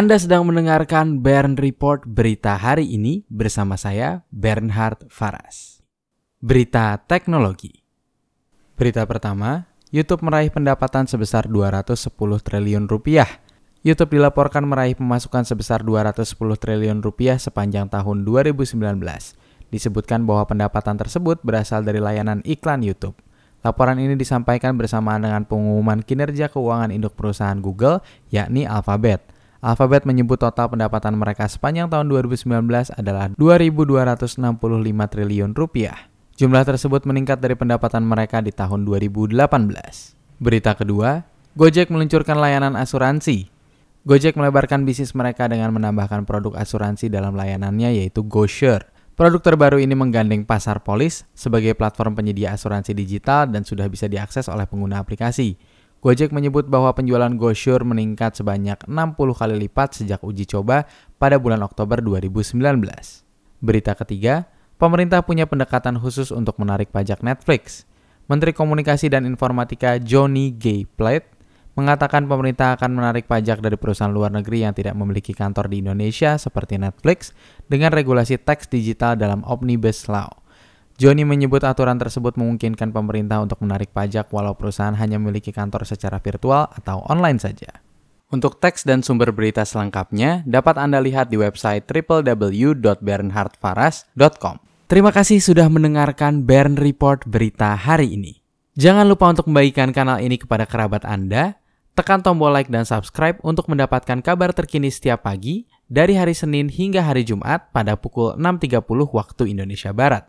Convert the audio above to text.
Anda sedang mendengarkan Bern Report berita hari ini bersama saya Bernhard Faras. Berita teknologi. Berita pertama, YouTube meraih pendapatan sebesar 210 triliun rupiah. YouTube dilaporkan meraih pemasukan sebesar 210 triliun rupiah sepanjang tahun 2019. Disebutkan bahwa pendapatan tersebut berasal dari layanan iklan YouTube. Laporan ini disampaikan bersamaan dengan pengumuman kinerja keuangan induk perusahaan Google, yakni Alphabet. Alphabet menyebut total pendapatan mereka sepanjang tahun 2019 adalah 2.265 triliun rupiah. Jumlah tersebut meningkat dari pendapatan mereka di tahun 2018. Berita kedua, Gojek meluncurkan layanan asuransi. Gojek melebarkan bisnis mereka dengan menambahkan produk asuransi dalam layanannya yaitu GoSure. Produk terbaru ini menggandeng pasar polis sebagai platform penyedia asuransi digital dan sudah bisa diakses oleh pengguna aplikasi. Gojek menyebut bahwa penjualan GoSure meningkat sebanyak 60 kali lipat sejak uji coba pada bulan Oktober 2019. Berita ketiga, pemerintah punya pendekatan khusus untuk menarik pajak Netflix. Menteri Komunikasi dan Informatika Johnny G. Plate mengatakan pemerintah akan menarik pajak dari perusahaan luar negeri yang tidak memiliki kantor di Indonesia seperti Netflix dengan regulasi teks digital dalam Omnibus Law. Johnny menyebut aturan tersebut memungkinkan pemerintah untuk menarik pajak walau perusahaan hanya memiliki kantor secara virtual atau online saja. Untuk teks dan sumber berita selengkapnya dapat Anda lihat di website www.bernhardfaras.com. Terima kasih sudah mendengarkan Bern Report berita hari ini. Jangan lupa untuk membagikan kanal ini kepada kerabat Anda, tekan tombol like dan subscribe untuk mendapatkan kabar terkini setiap pagi dari hari Senin hingga hari Jumat pada pukul 6.30 waktu Indonesia Barat.